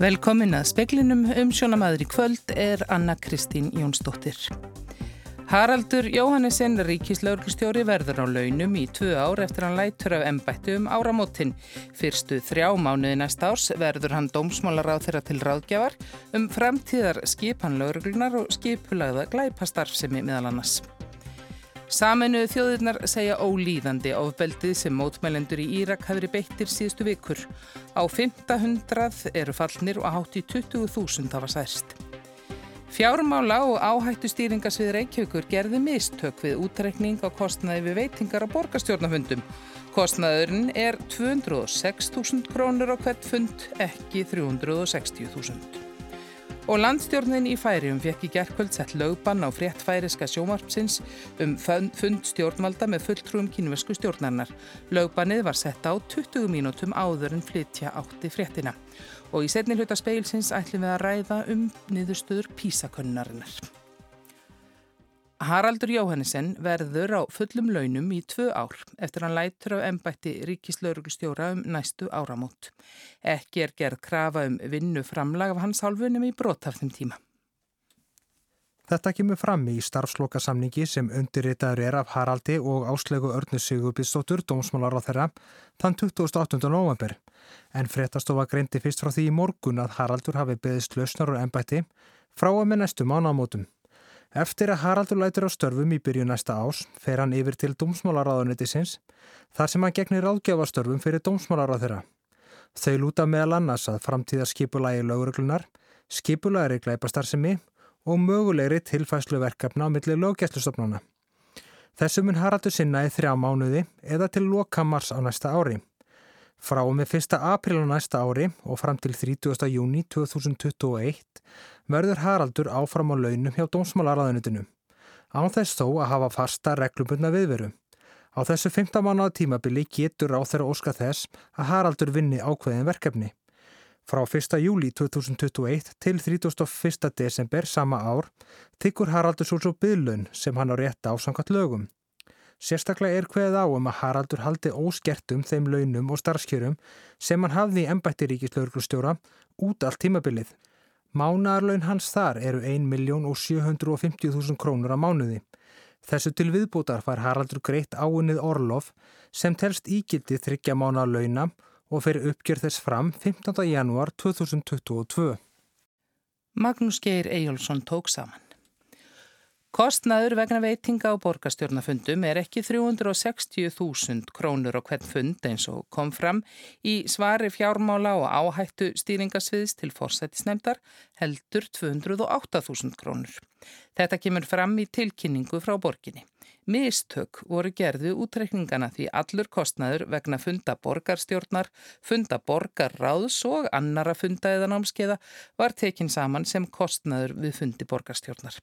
Velkomin að speklinum um sjónamaður í kvöld er Anna Kristín Jónsdóttir. Haraldur Jóhannesson, ríkislauglustjóri, verður á launum í tvö ár eftir hann lætur af ennbættu um áramótin. Fyrstu þrjá mánuði næsta árs verður hann dómsmálaráð þeirra til ráðgjafar um framtíðar skipanlauglunar og skipulagða glæpastarfsemi meðal annars. Saminuðu þjóðirnar segja ólíðandi ofbeldið sem mótmælendur í Írak verið beittir síðustu vikur. Á 500 eru fallnir og hátt í 20.000 hafa særst. Fjármála og áhættu stýringasvið Reykjavíkur gerði mistök við útrekning á kostnaði við veitingar á borgastjórnafundum. Kostnaðurinn er 206.000 krónur á hvert fund, ekki 360.000. Og landstjórnin í færium fekk í gerðkvöld sett lögbann á frétt færiska sjómarpsins um fund stjórnvalda með fulltrúum kynversku stjórnarnar. Lögbannið var sett á 20 mínútum áður en flytja átti fréttina. Og í setni hluta speilsins ætlum við að ræða um niðurstöður písakönnarinnar. Haraldur Jóhannesson verður á fullum launum í tvö ár eftir hann lætur á ennbætti ríkislauruglustjóra um næstu áramót. Ekki er gerð krafa um vinnu framlag af hans hálfunum í brotafnum tíma. Þetta kemur fram í starfslokasamningi sem undirritaður er af Haraldi og áslegu Örnus Sigurbjörnsdóttur, dómsmálar á þeirra, þann 28. november. En fréttastofa greindi fyrst frá því í morgun að Haraldur hafi beðist lausnar og ennbætti frá að með næstu mánamótum. Eftir að Haraldur lætur á störfum í byrju næsta ás fer hann yfir til Dómsmálaráðunnitisins þar sem hann gegnir áðgjafastörfum fyrir Dómsmálaráð þeirra. Þau lúta meðal annars að framtíða skipulagi löguruglunar, skipulagri glæpastarsimi og mögulegri tilfæslu verkefna á milli löggæslustofnuna. Þessum mun Haraldur sinna í þrjá mánuði eða til loka mars á næsta ári. Frá og með 1. april á næsta ári og fram til 30. júni 2021 verður Haraldur áfram á launum hjá dómsmálaráðunitinu. Án þess þó að hafa fasta reglubundna viðveru. Á þessu 15 mánuða tímabili getur á þeirra óska þess að Haraldur vinni ákveðin verkefni. Frá 1. júli 2021 til 31. desember sama ár þykkur Haraldur svo byðlun sem hann á rétt á samkvæmt lögum. Sérstaklega er hveð á um að Haraldur haldi óskertum þeim launum og starfskjörum sem hann hafði í ennbætti ríkislauglustjóra út allt tímabilið. Mánaðarlaun hans þar eru 1.750.000 krónur á mánuði. Þessu til viðbútar fær Haraldur greitt áunnið Orlof sem telst ígildi þryggja mánaðarlauna og fer uppgjör þess fram 15. janúar 2022. Magnús Geir Eyjólfsson tók saman. Kostnaður vegna veitinga á borgastjórnafundum er ekki 360.000 krónur á hvern fund eins og kom fram í svari fjármála og áhættu stýringasviðs til fórsættisnefndar heldur 208.000 krónur. Þetta kemur fram í tilkynningu frá borginni. Mistök voru gerðu útreikningana því allur kostnaður vegna funda borgarstjórnar, funda borgarráðs og annara funda eða námskeiða var tekin saman sem kostnaður við fundi borgarstjórnar.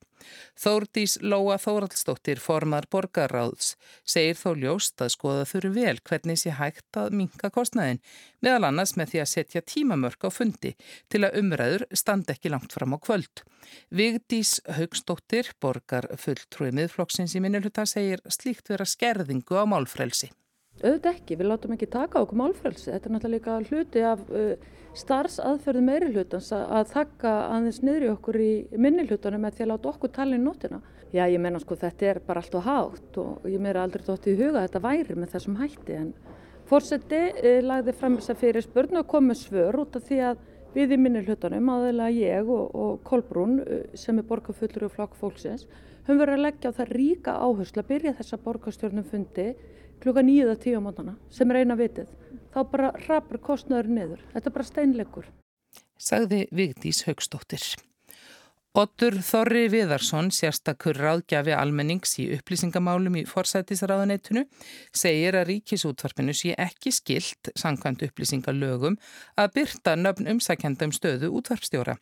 Þórdís Lóa Þóraldsdóttir formar borgarráðs segir þó ljóst að skoða þurru vel hvernig sé hægt að minka kostnaðin meðal annars með því að setja tímamörk á fundi til að umræður standa ekki langt fram á kvöld. Vigdís Haugstóttir, borgar fulltrúi miðflokksins í minnulhuta, segir slíkt vera skerðingu á málfrelsi. Auðvitað ekki, við látum ekki taka okkur málfrelsi. Þetta er náttúrulega hluti af uh, starfsaðferðu meiri hlutans að, þakka aðeins niður í okkur í minni hlutanum með því að láta okkur tala í nótina. Já, ég menna sko þetta er bara allt og hátt og ég meira aldrei dótt í huga að þetta væri með þessum hætti en fórseti uh, lagði fram þess að fyrir spurnu og komið svör út af því að Við í minni hlutunum, aðeins ég og, og Kolbrún uh, sem er borgarfullur og flokk fólksins, höfum verið að leggja á það ríka áherslu að byrja þessa borgarstjórnum fundi klukka nýða tíu á mótana sem er eina vitið. Þá bara rapar kostnöður niður. Þetta er bara steinleikur. Sagði Vigdís Haugstóttir. Otur Þorri Viðarsson, sérstakur ráðgjafi almennings í upplýsingamálum í forsætisráðanettunu, segir að ríkisútvarpinu sé ekki skilt, sangkvæmt upplýsingalögum, að byrta nöfn umsækjanda um stöðu útvarpstjóra.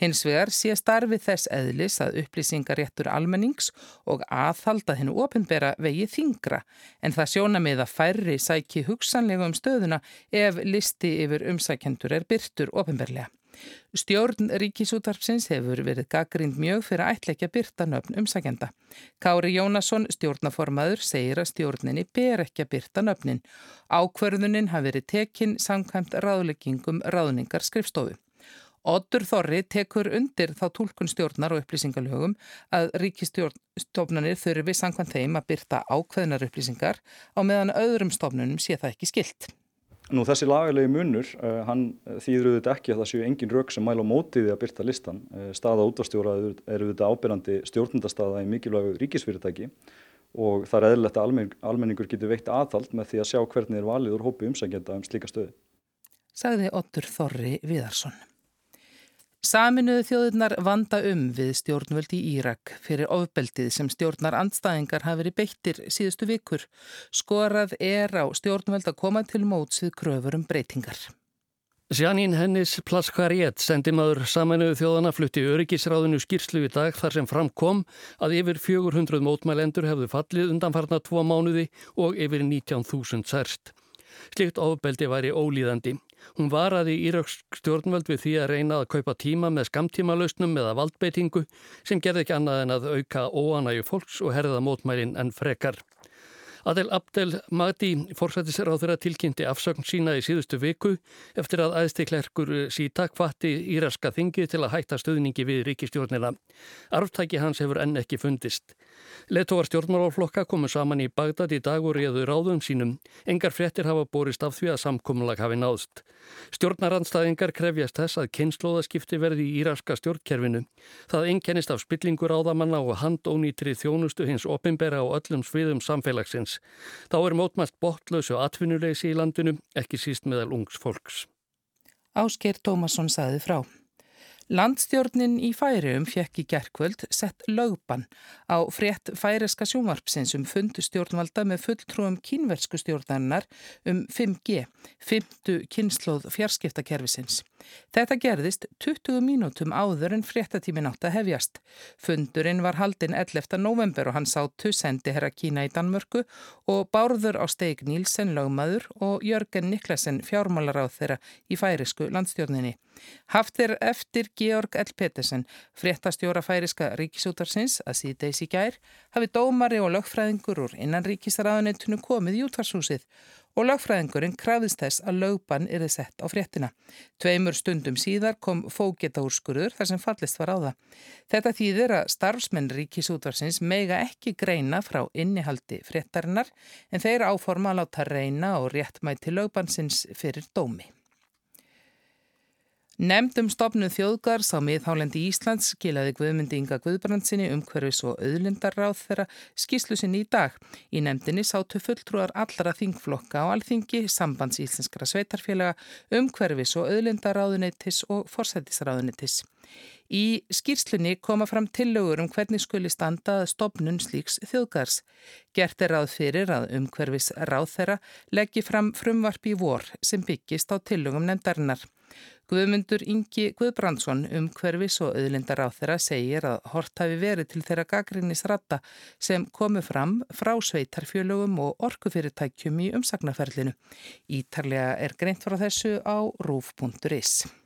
Hins vegar sé starfið þess eðlis að upplýsingaréttur almennings og aðhalda hennu ofinbera vegi þingra, en það sjóna með að færri sæki hugsanlega um stöðuna ef listi yfir umsækjandur er byrtur ofinberlega. Stjórn Ríkisútvarpsins hefur verið gaggrind mjög fyrir að ætla ekki að byrta nöfn umsækjanda. Kári Jónasson, stjórnaformaður, segir að stjórninni ber ekki að byrta nöfnin. Ákverðunin hafi verið tekinn samkvæmt ráðleggingum ráðningar skrifstofu. Oddur Þorri tekur undir þá tólkun stjórnar og upplýsingalögum að ríkistjórnstofnanir þurfi sangvann þeim að byrta ákveðnar upplýsingar á meðan öðrum stofnunum sé það ekki skilt. Nú þessi lagalegi munur, uh, hann þýður auðvitað ekki að það séu engin rauk sem mæla á mótiði að byrta listan. Uh, staða útastjóra er auðvitað ábyrjandi stjórnundastaða í mikilvægu ríkisfyrirtæki og það er eðlilegt að almenning, almenningur getur veikt aðhald með því að sjá hvernig er valið úr hópi umsækjenda um slíka stöði. Sagði Ottur Þorri Viðarsson. Saminuðu þjóðurnar vanda um við stjórnvöldi í Írak fyrir ofbeldið sem stjórnar andstæðingar hafi verið beittir síðustu vikur. Skorað er á stjórnvöld að koma til móts við kröfur um breytingar. Sjanín Hennis Plaskvarjett sendi maður saminuðu þjóðana flutti öryggisráðinu skýrslu í dag þar sem framkom að yfir 400 mótmælendur hefðu fallið undanfarnar tvo mánuði og yfir 19.000 særst. Slikt ofbeldi væri ólíðandi. Hún varaði Írauks stjórnvöld við því að reyna að kaupa tíma með skamtímalausnum eða valdbeitingu sem gerði ekki annað en að auka óanægu fólks og herða mótmælin en frekar. Adel Abdel Mahdi fórsættisráður að tilkynnti afsögn sína í síðustu viku eftir að aðstiklerkur síta kvatti íraska þingi til að hætta stöðningi við ríkistjórnina. Arftæki hans hefur enn ekki fundist. Letóvar stjórnmálflokka komu saman í Bagdad í dag og reyðu ráðum sínum. Engar frettir hafa borist af því að samkommulag hafi náðst. Stjórnarandstæðingar krefjast þess að kynnslóðaskipti verði í íraska stjórnkerfinu. Það einkennist af spillingur áðamanna og handónýtri þjónustu hins opimbera og öllum sviðum samfélagsins. Þá er mótmælt botlausu atvinnuleysi í landinu, ekki síst meðal ungs fólks. Ásker Tómasson saði frá. Landstjórnin í Færium fjekk í gerkvöld sett lögban á frétt færiska sjónvarpsins um fundustjórnvalda með fulltrúum kínversku stjórnarinnar um 5G, 50 kynnslóð fjarskiptakerfisins. Þetta gerðist 20 mínútum áður en fréttatímin átt að hefjast. Fundurinn var haldinn 11. november og hann sátu sendi herra Kína í Danmörku og bárður á steig Nílsen lögmaður og Jörgen Niklasen fjármálar á þeirra í færisku landstjórninni. Haftir eftir Georg L. Pettersen, fréttastjóra færiska ríkisútarsins að síðdeis í gær, hafi dómari og lögfræðingur úr innan ríkisraðanettunu komið í útvarshúsið og lögfræðingurinn krafðist þess að lögbann er þið sett á fréttina. Tveimur stundum síðar kom fógeta úrskurður þar sem fallist var á það. Þetta þýðir að starfsmenn ríkisútvarsins meiga ekki greina frá innihaldi fréttarinnar en þeir áforma að láta reyna og réttmæti lögbannsins fyrir dómi. Nemndum stopnu þjóðgars á miðhálendi Íslands skilaði Guðmundi Inga Guðbrandsinni umhverfis og auðlindarráð þeirra skíslu sinni í dag. Í nemndinni sátu fulltrúar allara þingflokka á alþingi, sambands íslenskara sveitarfélaga, umhverfis og auðlindaráðunitis og forsættisráðunitis. Í skýrslunni koma fram tillögur um hvernig skuli standa stopnun slíks þjóðgars. Gert er ráð fyrir að umhverfis ráð þeirra leggji fram frumvarp í vor sem byggist á tillögum nefndarinnar. Guðmundur Ingi Guðbrandsson um hverfis og auðlindar á þeirra segir að hort hafi verið til þeirra gaggrinnisratta sem komu fram frá sveitarfjölugum og orkufyrirtækjum í umsagnaferlinu. Ítarlega er greint frá þessu á rúf.is.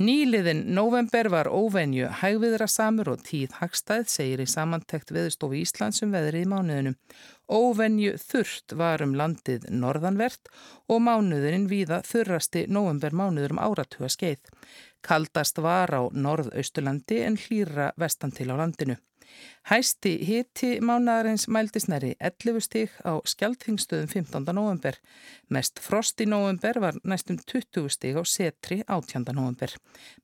Nýliðin november var óvenju hægviðra samur og tíð hagstæð, segir í samantekt veðustofu Íslands um veðrið í mánuðinu. Óvenju þurft var um landið norðanvert og mánuðurinn víða þurrasti november mánuður um áratuga skeið. Kaldast var á norðausturlandi en hlýra vestan til á landinu. Hæsti hiti mánadarins mældi snæri 11 stík á skjaldþingstöðum 15. november. Mest frost í november var næstum 20 stík á setri 18. november.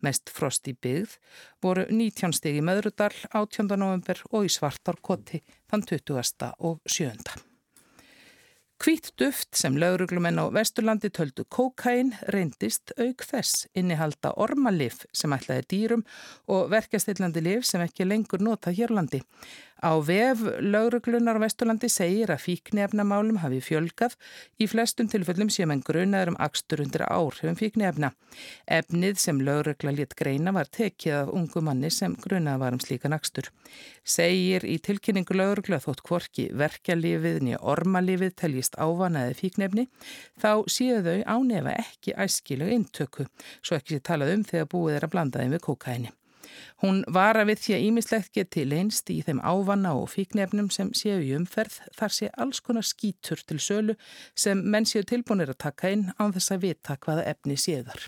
Mest frost í byggð voru 19 stík í Möðrudal 18. november og í Svartarkoti þann 20. og 7. Hvít duft sem lauruglumenn á Vesturlandi töldu kokain reyndist auk þess innihalda ormalif sem ætlaði dýrum og verkastillandi lif sem ekki lengur nota hérlandi. Á vef lauruglunar á Vesturlandi segir að fíknefnamálum hafi fjölgað í flestum tilfellum sem en grunaður um axtur undir áhrifum fíknefna. Efnið sem laurugla létt greina var tekið af ungu manni sem grunaður var um slíkan axtur. Segir í tilkynningu laurugla þótt kvorki verkjalífið niður ormalífið teljist ávanaði fíknefni þá séu þau ánefa ekki æskilu intöku svo ekki sé talað um þegar búið er að blanda þeim við kokaini. Hún vara við því að ímislegt geti leinst í þeim ávanna og fíknefnum sem séu í umferð þar sé alls konar skítur til sölu sem menn séu tilbúinir að taka inn án þess að vita hvaða efni séðar.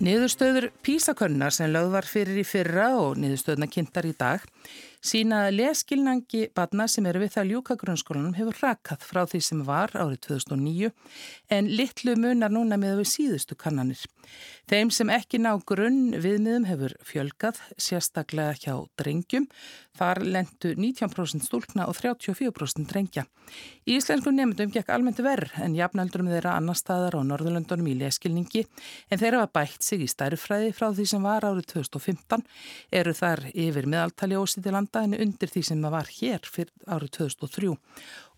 Niðurstöður písakönnar sem lögð var fyrir í fyrra og niðurstöðuna kynntar í dag sína að leskilnangi badna sem eru við það ljúka grunnskólanum hefur rakað frá því sem var árið 2009 en litlu munar núna með við síðustu kannanir. Þeim sem ekki ná grunn viðmiðum hefur fjölgað, sérstaklega hjá drengjum. Þar lendu 19% stúlkna og 34% drengja. Í íslenskum nefndum gekk almennt verð en jafnaldurum þeirra annar staðar á Norðurlöndunum í leskilningi en þeirra var bætt sig í stærfræði frá því sem var árið 2015 eru þar yfir meðaltali ósýtti landa en undir því sem var hér fyrir árið 2003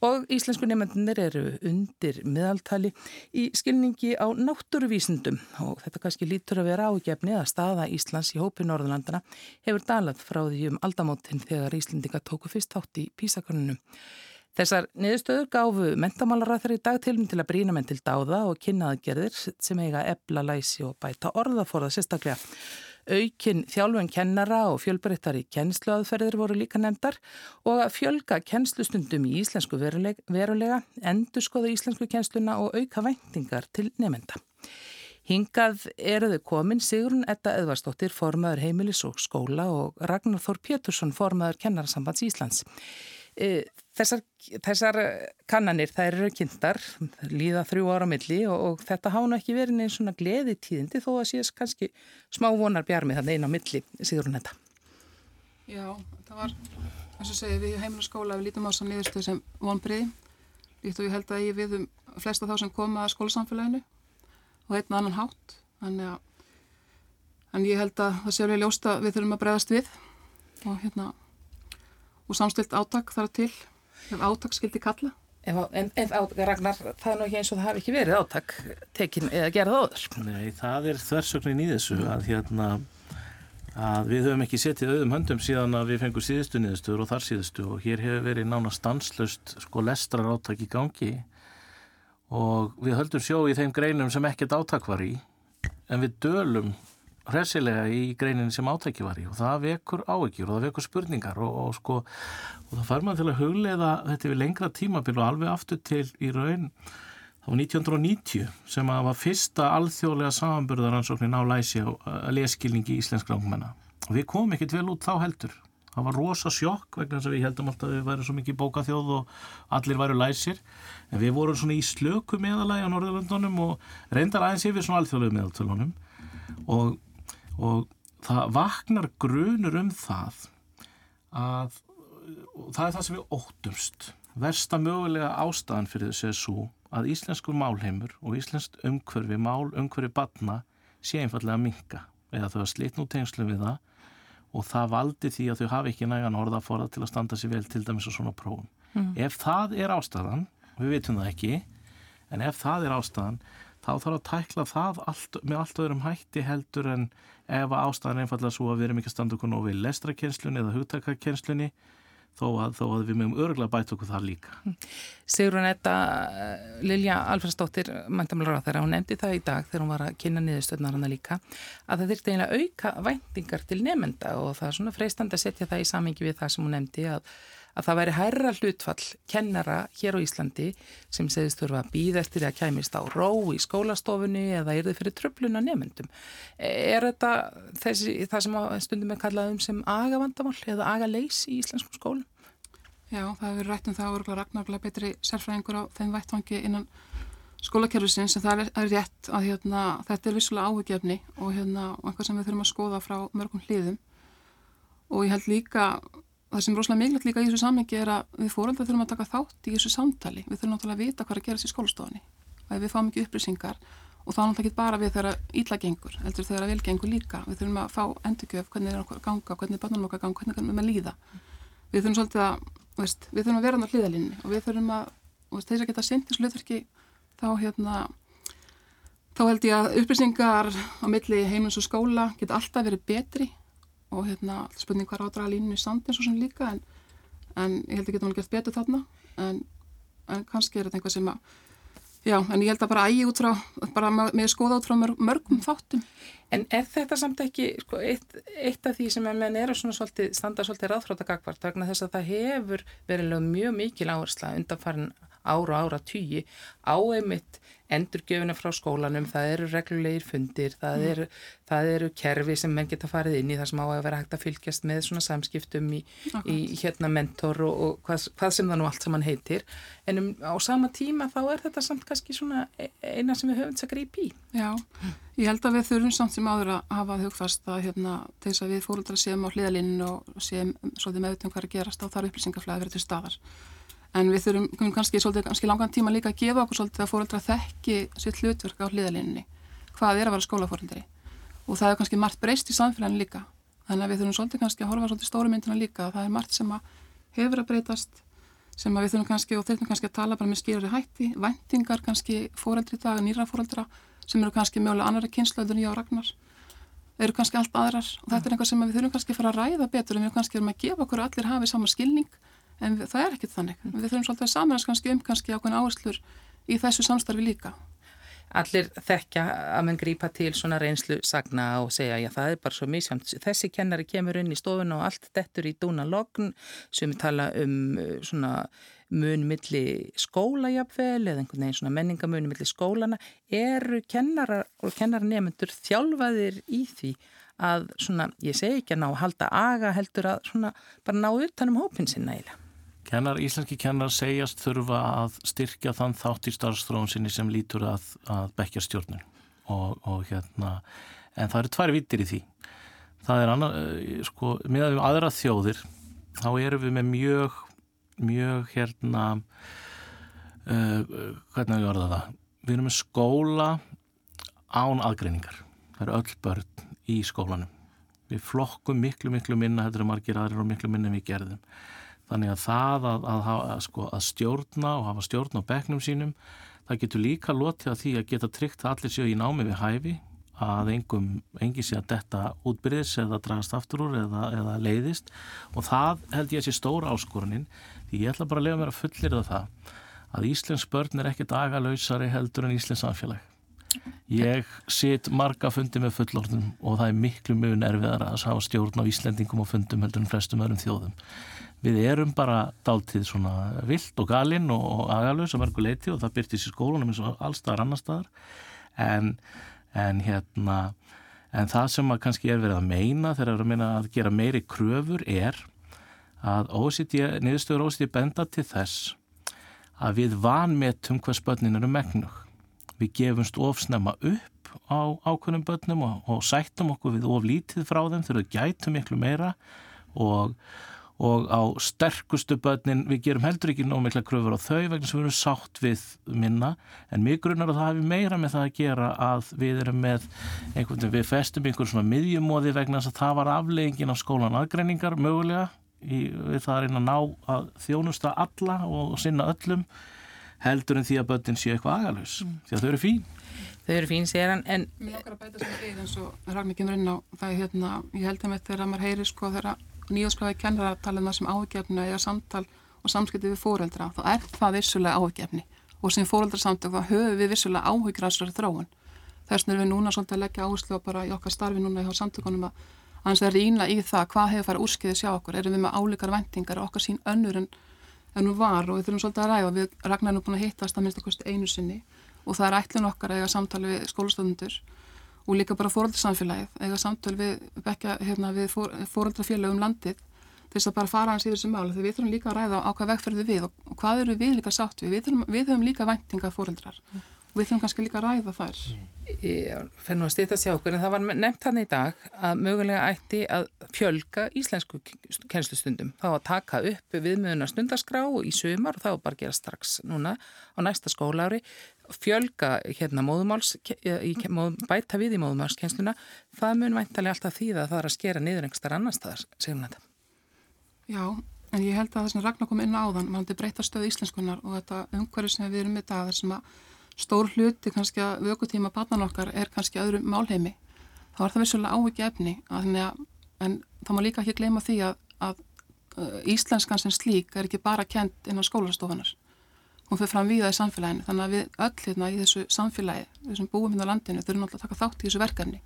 og íslensku nefndir eru undir meðaltali í skilningi á náttúruvísindum og þetta kannski lítur að vera ágefni að staða Íslands í hópi Norðurlandana hefur dalað frá því um aldamótin þegar Íslendinga tóku fyrst átt í písakonunum. Þessar niðurstöður gáfu mentamálaræðar í dag til til að brína menn til dáða og kynnaðgerðir sem eiga ebla læsi og bæta orðaforða sérstaklega. Aukin þjálfun kennara og fjölbreyttari kennsluaðferðir voru líka nefndar og að fjölga kennslustundum í íslensku verulega, endur skoða íslensku kennsluna og auka væntingar til nefnda. Hingað eruðu komin Sigrun Edda Edvarsdóttir, formaður heimilis og skóla og Ragnar Þór Pétursson, formaður kennarsambands Íslands. Þessar, þessar kannanir, það eru kynntar, líða þrjú ára milli og, og þetta hána ekki verið neins svona gleði tíðindi þó að síðast kannski smá vonar bjarmi þannig einn á milli, síður hún þetta. Já, það var, eins og segja, við heimil og skóla við lítum á þess að niðurstöðu sem vonbriði, líkt og ég held að ég við um flesta þá sem koma að skólasamfélaginu og einn annan hátt, þannig að en ég held að það sé alveg ljósta við þurfum að bregðast við og hérna og samstilt átak þar til ef átak skildi kalla. En, en, en Ragnar, það er nú ekki eins og það hafi ekki verið átak tekin eða gerað áður. Nei, það er þversögnin í þessu að hérna að við höfum ekki setið auðum höndum síðan að við fengum síðustu niðurstöður og þar síðustu og hér hefur verið nána stanslust sko lestrar átak í gangi og við höldum sjó í þeim greinum sem ekkert átak var í en við dölum hressilega í greinin sem átæki var í og það vekur áekjur og það vekur spurningar og, og sko og það fær maður til að huglega þetta við lengra tímabil og alveg aftur til í raun þá var 1990 sem að var fyrsta alþjóðlega samanburðaransóknin á læsi og leskilningi í íslensk langmenna og við komum ekkert vel út þá heldur. Það var rosa sjokk vegna þess að við heldum alltaf að við værum svo mikið bókaþjóð og allir væru læsir. En við vorum svona í slöku meðalagi á Norðurlöndunum og reyndar aðeins yfir svona alþjóðlega meðaltölunum. Og og það vaknar grunur um það að það er það sem við óttumst versta mögulega ástæðan fyrir þessu er svo að íslenskur málheimur og íslenskt umhverfi, mál umhverfi batna sé einfallega að minka eða þau að slitna út tengslu við það og það valdi því að þau hafi ekki nægan orðaforða til að standa sér vel til dæmis á svona prófum. Mm. Ef það er ástæðan, við veitum það ekki, en ef það er ástæðan þá þarf að tækla það allt, með allt öðrum hætti heldur en ef ástæðan einfallega svo að við erum ekki að standa okkur nóg við lestrakennslunni eða hugtækarkennslunni þó að, þó að við mögum örgulega bæta okkur það líka. Sigrun Etta, Lilja Alfredsdóttir, mæntamlar á þeirra, hún nefndi það í dag þegar hún var að kynna niðurstöðnar hana líka, að það þurfti eiginlega auka væntingar til nefnda og það er svona freistandi að setja það í samingi við það sem hún nefndi að að það væri hærra hlutfall kennara hér á Íslandi sem segist þurfa að býða eftir að kæmist á ró í skólastofunni eða er þið fyrir tröfluna nefnendum. Er þetta þessi, það sem stundum er kallað um sem agavandamál eða agaleis í íslenskum skólum? Já, það hefur rætt um það að orðla ragnarlega betri sérfræðingur á þeim vættvangi innan skólakerfisins en það er, er rétt að hérna, þetta er vissulega áhugjefni og hérna, eitthvað sem við þurfum að skoða frá mörgum hlýðum og ég held líka það sem er rosalega mikilvægt líka í þessu samengi er að við fóröldar þurfum að taka þátt í þessu samtali. Við þurfum náttúrulega að vita hvað er að gera þessi skólastofunni. Og ef við fáum ekki upplýsingar og þá náttúrulega ekki bara við þegar ítla gengur heldur þegar vel gengur líka. Við þurfum að fá endurgjöf hvernig er okkur að ganga hvernig er barnanum okkar ganga, hvernig er með líða. Við þurfum svolítið að veist, við þurfum að vera á hlýðalinni og við þurfum að veist, þess að geta sint þessu hlutverki þá hérna þá held ég að upplýsingar á milli heimins og skóla geta alltaf verið betri og hérna spurning hvað er ádraga línu í sandin svo sem líka en, en ég held að geta alveg gert betur þarna. En, en kannski er þetta einhvað sem að já, en ég held að bara ægi út frá bara með skoða út frá mörg, mörgum þáttum. En er þetta samt ekki sko, eitt, eitt af því sem er með neyru svolítið, standa svolítið ráðfráta gagvart vegna þess að það hefur verið mjög mikil áhersla undan farin ára ára tíu á einmitt endurgjöfuna frá skólanum, það eru reglulegir fundir, það mm. eru, það eru kerfi sem menn geta farið inn í það sem á að vera hægt að fylgjast með svona samskiptum í, í hérna mentor og, og hvað, hvað sem það nú allt saman heitir en um, á sama tíma þá er þetta samt kannski svona e, eina sem við höfum þess að grípi í. Já, ég held að við þurfum samt sem áður að hafa hugfast að hérna þess að við fóröldra séum á hliðalinn og séum svolítið meðutum hvað er að gerast á þar upplýsingaflæði verið til staðar en við þurfum kannski, svolítið, kannski langan tíma líka að gefa okkur svolítið að fóröldra þekki sitt hlutverk á hliðalínunni hvað er að vera skólafóröldri og það er kannski margt breyst í samfélaginu líka. Þannig að við þurfum svolítið kannski að horfa svolítið stóru myndina líka. Það er margt sem að hefur að breytast sem að við þurfum kannski og þurfum kannski að tala bara með skýrari hætti. Vendingar kannski fóröldri í dag, nýra fóröldra sem eru kannski mjögulega annara ragnar eru kannski allt aðrar. Og þetta er einhvað sem við þurfum kannski að fara að ræða betur en við kannski erum að gefa okkur allir hafi sama skilning en við, það er ekkit þannig. Mm. Við þurfum svolítið að samanast kannski um kannski ákveðin áherslur í þessu samstarfi líka. Allir þekkja að mann grýpa til svona reynslu sagna og segja já það er bara svo mísjönd. Þessi kennari kemur inn í stofun og allt dettur í dúna logn sem tala um uh, svona munmilli skólajafvel eða einhvern veginn svona menningamunmilli skólana. Eru kennarar og kennarnefnendur þjálfaðir í því að svona, ég segi ekki að ná að halda aga heldur að svona bara ná utanum hópin sinna eiginlega? Kennar, íslenski kennar segjast þurfa að styrkja þann þátt í starfstróun sinni sem lítur að, að bekja stjórnun og, og hérna, en það eru tvær vittir í því. Það er annar, eh, sko, miðað við aðra þjóðir, þá erum við með mjög, mjög hérna, uh, hvernig við verðum það? Við erum með skóla án aðgreiningar. Það eru öll börn í skólanum. Við flokkum miklu, miklu minna, þetta eru margir aðrir og miklu minna við gerðum. Þannig að það að, að, að, sko, að stjórna og hafa stjórn á beknum sínum, það getur líka lotið að því að geta tryggt að allir séu í námi við hæfi, að engum, engi sé að detta útbyrðis eða dragast aftur úr eða, eða leiðist og það held ég að sé stóra áskorunin því ég ætla bara að lega mér að fullir það að Íslensk börn er ekki dagalausari heldur en Íslensk samfélag. Ég sit marga fundi með fullorðum og það er miklu mjög nerviðar að hafa stjórn á Íslendingum og fundum heldur en flestum öðrum þjóðum við erum bara dáltið svona vilt og galinn og agalus að verku leiti og það byrtist í skólunum eins og allstaðar annar staðar en, en hérna en það sem að kannski er verið að meina þegar að meina að gera meiri kröfur er að OCD, niðurstöður OCD benda til þess að við vanmetum hvað spönnin eru megnug. Við gefumst ofsnema upp á ákveðnum bönnum og, og sættum okkur við oflítið frá þeim þegar við gætum miklu meira og og á sterkustu börnin við gerum heldur ekki nómikla kröfur á þau vegna sem við erum sátt við minna. En mig grunnar að það hafi meira með það að gera að við erum með einhvern veginn við festum einhvern svona miðjumóði vegna þess að það var afleggingin af skólan aðgreiningar mögulega í, við það er einn að ná að þjónusta alla og sinna öllum heldur en því að börnin sé eitthvað agalus mm. því að þau eru fín Þau eru fín, sér hann, en... Mér okkar að bæta sem við eins og Ragnar kemur inn á það er hérna, ég held að með þegar maður heyri sko þegar nýjóskráði kennara að tala um það sem áhugjefni eða samtal og samskipti við fóreldra þá er það vissulega áhugjefni og sem fóreldrasamtök þá höfum við vissulega áhugjur að þessari þróun. Þess vegna er við núna svolítið að leggja áherslu á bara í okkar starfi núna í samtökunum að aðeins það er ína í það hvað hefur farið úrskiðið sjá okkur, erum við með álíkar vendingar og okkar sín önnur en, en nú var og við þurfum svolítið að ræða. Við Ragnar erum búin að hittast að minnst okkur einu sinni og það er ætlun okkar að eiga samtali við skólastöðundur og líka bara fóröldarsamfélagið eiga samtali við, hérna, við fóröldarfélagum landið til þess að bara fara hans yfir þessu mál. Því við þurfum líka að ræða á hvað vegferðu við og, hvað eru við líka sátt við. Við, þurfum, við höfum líka væntingað fóreldrar mm. Við þurfum kannski líka að ræða þær. Fenn nú að stýta sjá okkur en það var nefnt hann í dag að mögulega ætti að fjölga íslensku kennslustundum. Þá að taka upp viðmjöðuna stundaskrá í sumar og það var bara að gera strax núna á næsta skólári fjölga hérna móðumáls bæta við í móðumálskennsluna það mun væntalega alltaf því að það er að skera niður einhverstar annar staðar, segjum þetta. Já, en ég held að það sem Ragnar kom inn á áðan, mann til breyta stöðu íslenskunar og þetta umhverju sem við erum með það, þar sem að stór hluti kannski að vökutíma barnan okkar er kannski öðru málheimi, þá er það vissulega ávikið efni, að, en þá má líka ekki gleyma því að, að uh, íslenskan sem slík er ekki bara kent innan skólastofunar. Hún fyrir fram viða í samfélaginu, þannig að við öll hérna í þessu samfélagi, þessum búum hérna á landinu, þurfum alltaf að taka þátt í þessu verkefni.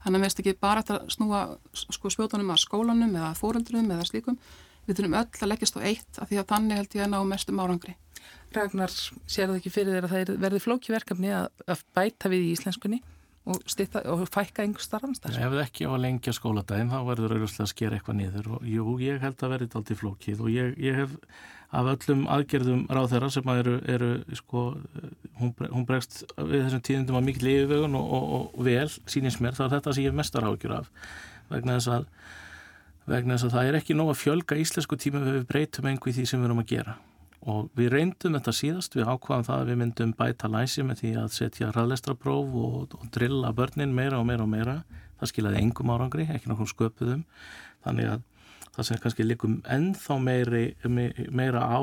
Þannig að við veist ekki bara að snúa sko, spjótonum að skólanum eða fóreldrum eða slíkum. Við þurfum öll að leggjast á eitt af því að þannig held ég að ná mestum árangri. Ragnar, sér það ekki fyrir þér að það verði flóki verkefni að, að bæta við í íslenskunni og, styrta, og fækka einhver starfamstar? Ef það ekki á að lengja skóladaginn þá verður auðvitað að skera eitthvað niður og jú, ég held að verði þetta aldrei flókið og ég, ég hef af öllum aðgerðum ráð þeirra sem að eru, eru sko, hún, hún bregst við þessum tíðundum að mikil yfirvegun og, og, og vel sínins mér þá er þetta sem ég hef mestar ágjur af vegna þess að vegna þess að það er ekki nóg að fjölga íslensku tíma við breytum einhver því sem við erum að gera og við reyndum þetta síðast, við ákvaðum það að við myndum bæta læsi með því að setja ræðlestrapróf og, og drilla börnin meira og meira og meira, það skilaði engum árangri, ekki nokkum sköpuðum. Þannig að það sem kannski likum ennþá meiri, meira á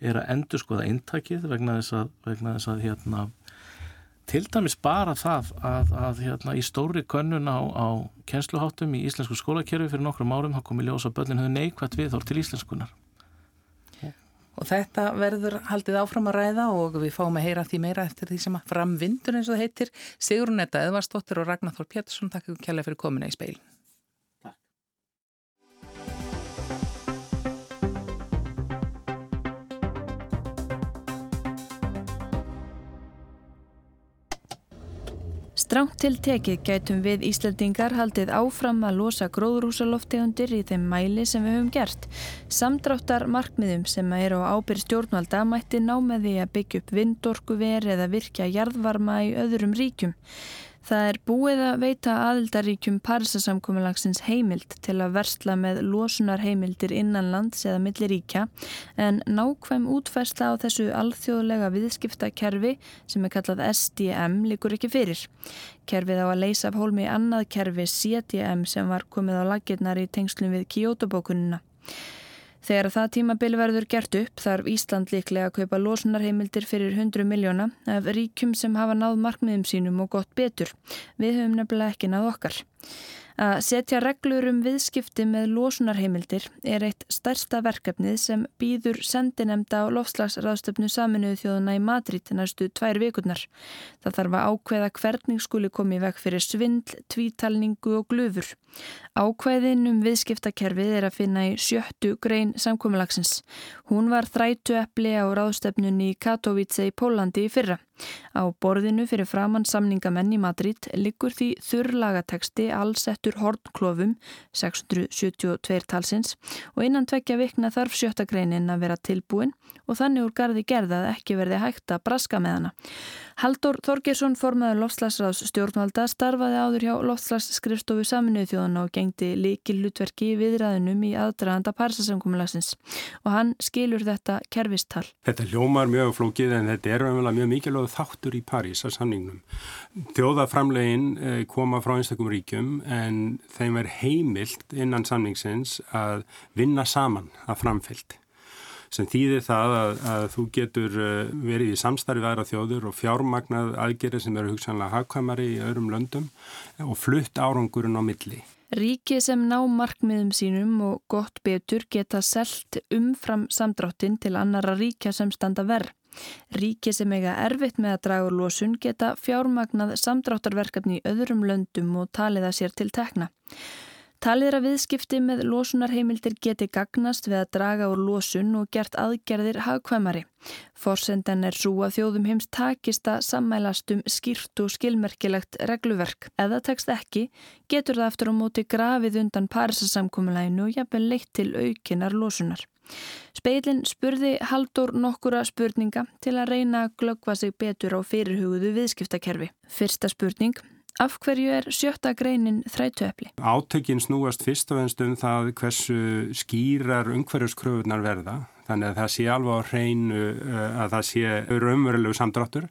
er að endur skoða eintakið vegna þess að, vegna þess að hérna, til dæmis bara það að, að hérna, í stóri könnun á, á kennsluháttum í íslensku skólakerfi fyrir nokkrum árum þá komi ljósa börnin höfðu neikvægt við þór til íslenskunar Og þetta verður haldið áfram að ræða og við fáum að heyra því meira eftir því sem að framvindur eins og það heitir. Sigrun Etta, Eðvarsdóttir og Ragnar Þór Pétursson, takk fyrir komina í speilin. Stránt til tekið gætum við Íslandingar haldið áfram að losa gróðrúsaloftegundir í þeim mæli sem við höfum gert. Samdráttar markmiðum sem eru á ábyrð stjórnvalda mætti ná með því að byggja upp vindorku veri eða virkja jarðvarma í öðrum ríkjum. Það er búið að veita aðildaríkjum Parisasamkommalagsins heimild til að versla með losunarheimildir innan lands eða milliríkja en nákvæm útfærsla á þessu alþjóðlega viðskiptakerfi sem er kallað SDM likur ekki fyrir. Kerfið á að leysa af hólmi annað kerfi CDM sem var komið á lagirnar í tengslum við Kyoto-bókunina. Þegar það tímabili verður gert upp þarf Ísland líklega að kaupa losunarheimildir fyrir 100 miljóna af ríkjum sem hafa náð markmiðum sínum og gott betur. Við höfum nefnilega ekki náð okkar. Að setja reglur um viðskipti með losunarheimildir er eitt stærsta verkefnið sem býður sendinemda á lofslagsraðstöfnu saminuðu þjóðuna í Madrid næstu tvær vikurnar. Það þarf að ákveða hvernig skuli komið veg fyrir svindl, tvítalningu og glöfur. Ákveðin um viðskiptakerfið er að finna í sjöttu grein samkómalagsins. Hún var þrætu eppli á ráðstöfnunni í Katowice í Pólandi í fyrra. Á borðinu fyrir framann samningamenn í Madrid liggur því þurrlagateksti allsettur hornklofum 672 talsins og innan tvekja vikna þarf sjötta greinin að vera tilbúin og þannig úr gardi gerða að ekki verði hægt að braska með hana. Haldur Þorgesson formaður Lofslagsráðs stjórnvalda starfaði áður hjá Lofslagsskrifstofu saminuð þjóðan og gengdi líkil hlutverki viðræðinum í aðdraðanda parsasamkommulagsins og hann skilur þetta kervistal. Þetta ljómar mjög flókið en þetta er mjög mikilvæg þáttur í París að samningnum. Þjóðaframlegin eh, koma frá einstakum ríkjum en þeim er heimilt innan samningsins að vinna saman að framfyllt sem þýðir það að, að þú getur eh, verið í samstarfið aðra þjóður og fjármagnað aðgerið sem eru hugsanlega hagkvæmari í öðrum löndum og flutt árangurinn á milli. Ríki sem ná markmiðum sínum og gott betur geta selt umfram samdráttin til annara ríkja sem standa verð. Ríki sem eiga erfitt með að draga úr losun geta fjármagnað samdráttarverkefni í öðrum löndum og taliða sér til tekna. Talið er að viðskipti með losunarheimildir geti gagnast við að draga úr losun og gert aðgerðir hagkvæmari. Forsendan er svo að þjóðum heims takist að sammælast um skýrt og skilmerkilegt regluverk. Það tekst ekki, getur það aftur á móti grafið undan parisasamkomiðlæginu og jafnveg leitt til aukinar losunar. Speilin spurði Haldur nokkura spurninga til að reyna að glöggva sig betur á fyrirhuguðu viðskiptakerfi. Fyrsta spurning. Af hverju er sjötta greinin þrætuepli? Átökin snúast fyrst og ennst um það hversu skýrar umhverjuskröfunar verða. Þannig að það sé alveg á hreinu eh, að það sé raunverulegu samdráttur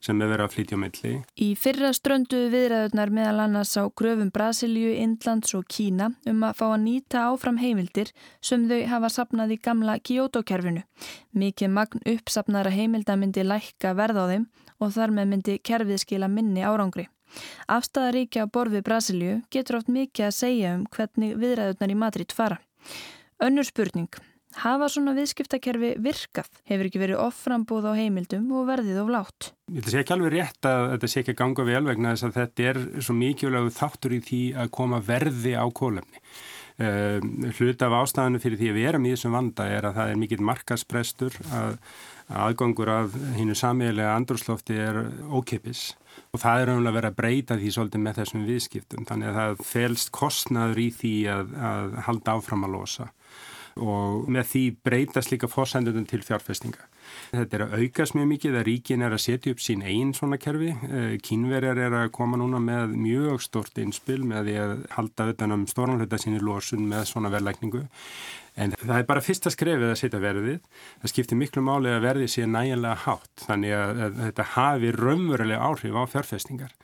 sem er verið að flytja á milli. Í fyrra ströndu viðræðunar meðal annars á gröfum Brasilíu, Indlands og Kína um að fá að nýta áfram heimildir sem þau hafa sapnað í gamla Kyoto-kerfinu. Mikið magn uppsapnara heimilda myndi lækka verð á þeim og þar með myndi kerfið skila minni árangri. Afstæðaríkja á borfi Brasilju getur oft mikið að segja um hvernig viðræðurnar í Madrid fara. Önnur spurning. Hafa svona viðskiptakerfi virkað? Hefur ekki verið offrambúð á heimildum og verðið of látt? Þetta sé ekki alveg rétt að þetta sé ekki að ganga vel vegna þess að þetta er svo mikilvægu þáttur í því að koma verði á kólefni. Um, hluta af ástæðanu fyrir því að við erum í þessum vanda er að það er mikill markasprestur að aðgangur af hinnu samílega andrúrslofti er ókipis og það er umlega verið að breyta því svolítið með þessum viðskiptum þannig að það felst kostnaður í því að, að halda áfram að losa og með því breytast líka fórsendunum til fjárfestinga. Þetta er að aukast mjög mikið að ríkin er að setja upp sín einn svona kerfi. Eh, Kínverjar er að koma núna með mjög stort innspil með því að halda utanum stórnalhauta sínir losun með svona verðlækningu. En það er bara fyrsta skrefið að setja verðið. Það skiptir miklu máli að verðið sé næjanlega hátt þannig að, að þetta hafi raunverulega áhrif á fjárfestingar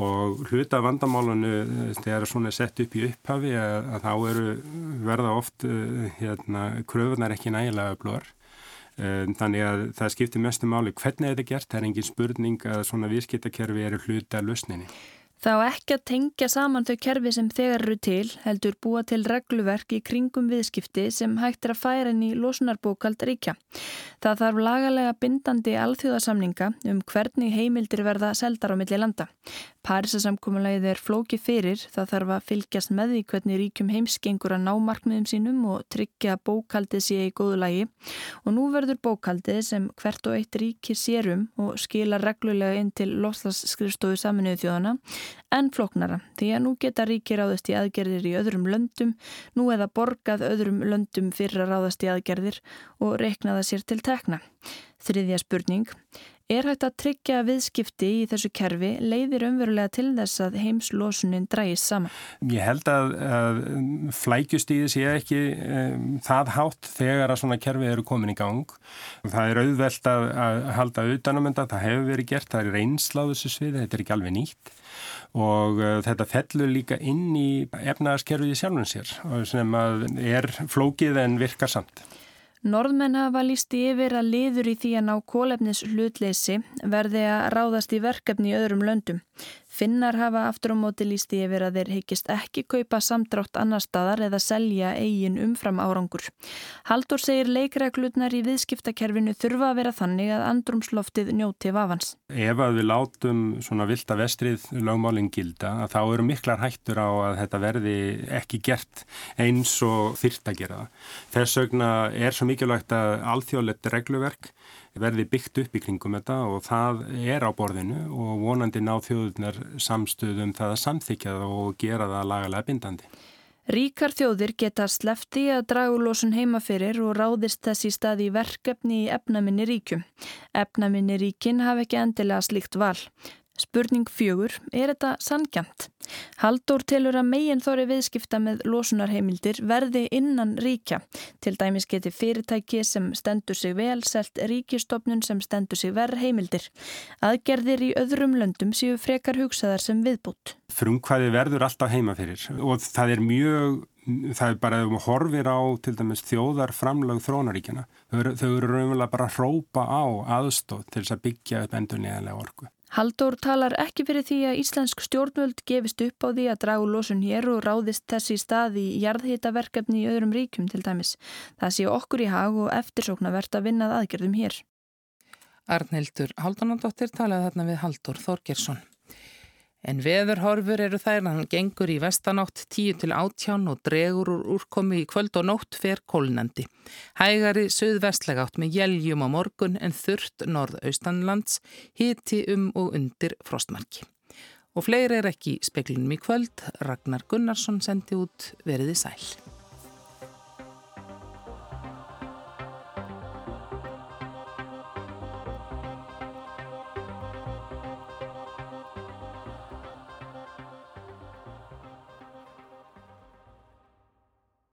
og hluta vandamálunu eh, þegar svona sett upp í upphafi að, að þá eru verða oft eh, hérna, kröfunar ekki næjanlega öflugar. Þannig að það skiptir mestu máli hvernig þetta er gert. Það er engin spurning að svona viðskiptakerfi eru hluta lusninni. Þá ekki að tengja saman þau kerfi sem þegar eru til heldur búa til regluverk í kringum viðskipti sem hægt er að færa inn í losunarbókald ríkja. Það þarf lagalega bindandi alþjóðasamninga um hvernig heimildir verða seldar á milli landa. Parísasamkómulegið er flóki fyrir, það þarf að fylgjast með því hvernig ríkjum heimskengur að ná markmiðum sínum og tryggja bókaldið sé í góðu lagi og nú verður bókaldið sem hvert og eitt ríki sérum og skila reglulega inn til loslasskriðstofu saminuðu þjóðana en flóknara því að nú geta ríki ráðast í aðgerðir í öðrum löndum, nú eða borgað öðrum löndum fyrir að ráðast í aðgerðir og reiknaða sér til tekna. Þriðja spurning. Er hægt að tryggja viðskipti í þessu kerfi leiðir umverulega til þess að heimslosunin drægist saman? Ég held að, að flækjust í þessi ekki um, það hátt þegar að svona kerfi eru komin í gang. Það er auðvelt að, að halda utanum þetta, það hefur verið gert, það er reynsláðu þessu sviði, þetta er ekki alveg nýtt og uh, þetta fellur líka inn í efnaðarskerfið í sjálfum sér sem er flókið en virkar samt. Norðmenn hafa lísti yfir að liður í því að ná kólefnis hlutleysi verði að ráðast í verkefni í öðrum löndum. Finnar hafa aftur á móti lísti yfir að þeir heikist ekki kaupa samdrátt annar staðar eða selja eigin umfram árangur. Haldur segir leikreglutnar í viðskiptakerfinu þurfa að vera þannig að andrumsloftið njóti vafans. Ef að við látum svona vilda vestrið lögmálinn gilda að þá eru miklar hættur á að þetta verði ekki gert eins og þyrrt að gera. Þess vegna er svo mikilvægt að alþjóðlegt regluverk verði byggt upp í kringum þetta og það er á borðinu og vonandi ná þjóðunar samstöðum það að samþykja það og gera það lagalega bindandi. Ríkar þjóðir geta slefti að dragulósun heimaferir og ráðist stað í verkefni í efnaminni ríkjum. Efnaminni ríkin hafa ekki endilega slikt val. Spurning fjögur, er þetta sangjant? Haldur telur að megin þóri viðskipta með losunarheimildir verði innan ríkja. Til dæmis geti fyrirtæki sem stendur sig vel selt ríkistofnun sem stendur sig verð heimildir. Aðgerðir í öðrum löndum séu frekar hugsaðar sem viðbútt. Frumkvæði verður alltaf heima fyrir og það er mjög það er bara að við horfir á til dæmis þjóðar framlag þrónaríkjana þau eru raunverulega bara að hrópa á aðstótt til þess að byggja upp endur neðanlega orgu. Haldur talar ekki fyrir því að íslensk stjórnvöld gefist upp á því að dragu losun hér og ráðist þessi stað í jarðhýtaverkefni í öðrum ríkjum til dæmis. Það sé okkur í hag og eftirsóknavert að vinnað aðgerðum hér. Arnhildur Haldunandóttir talaði þarna við Haldur Þorgersson. En veðurhorfur eru þær að hann gengur í vestanátt 10 til 18 og dregur úr úrkomi í kvöld og nótt fer kólnandi. Hægari söðvestlega átt með jæljum á morgun en þurft norðaustanlands hiti um og undir frostmarki. Og fleiri er ekki speklinum í kvöld. Ragnar Gunnarsson sendi út veriði sæl.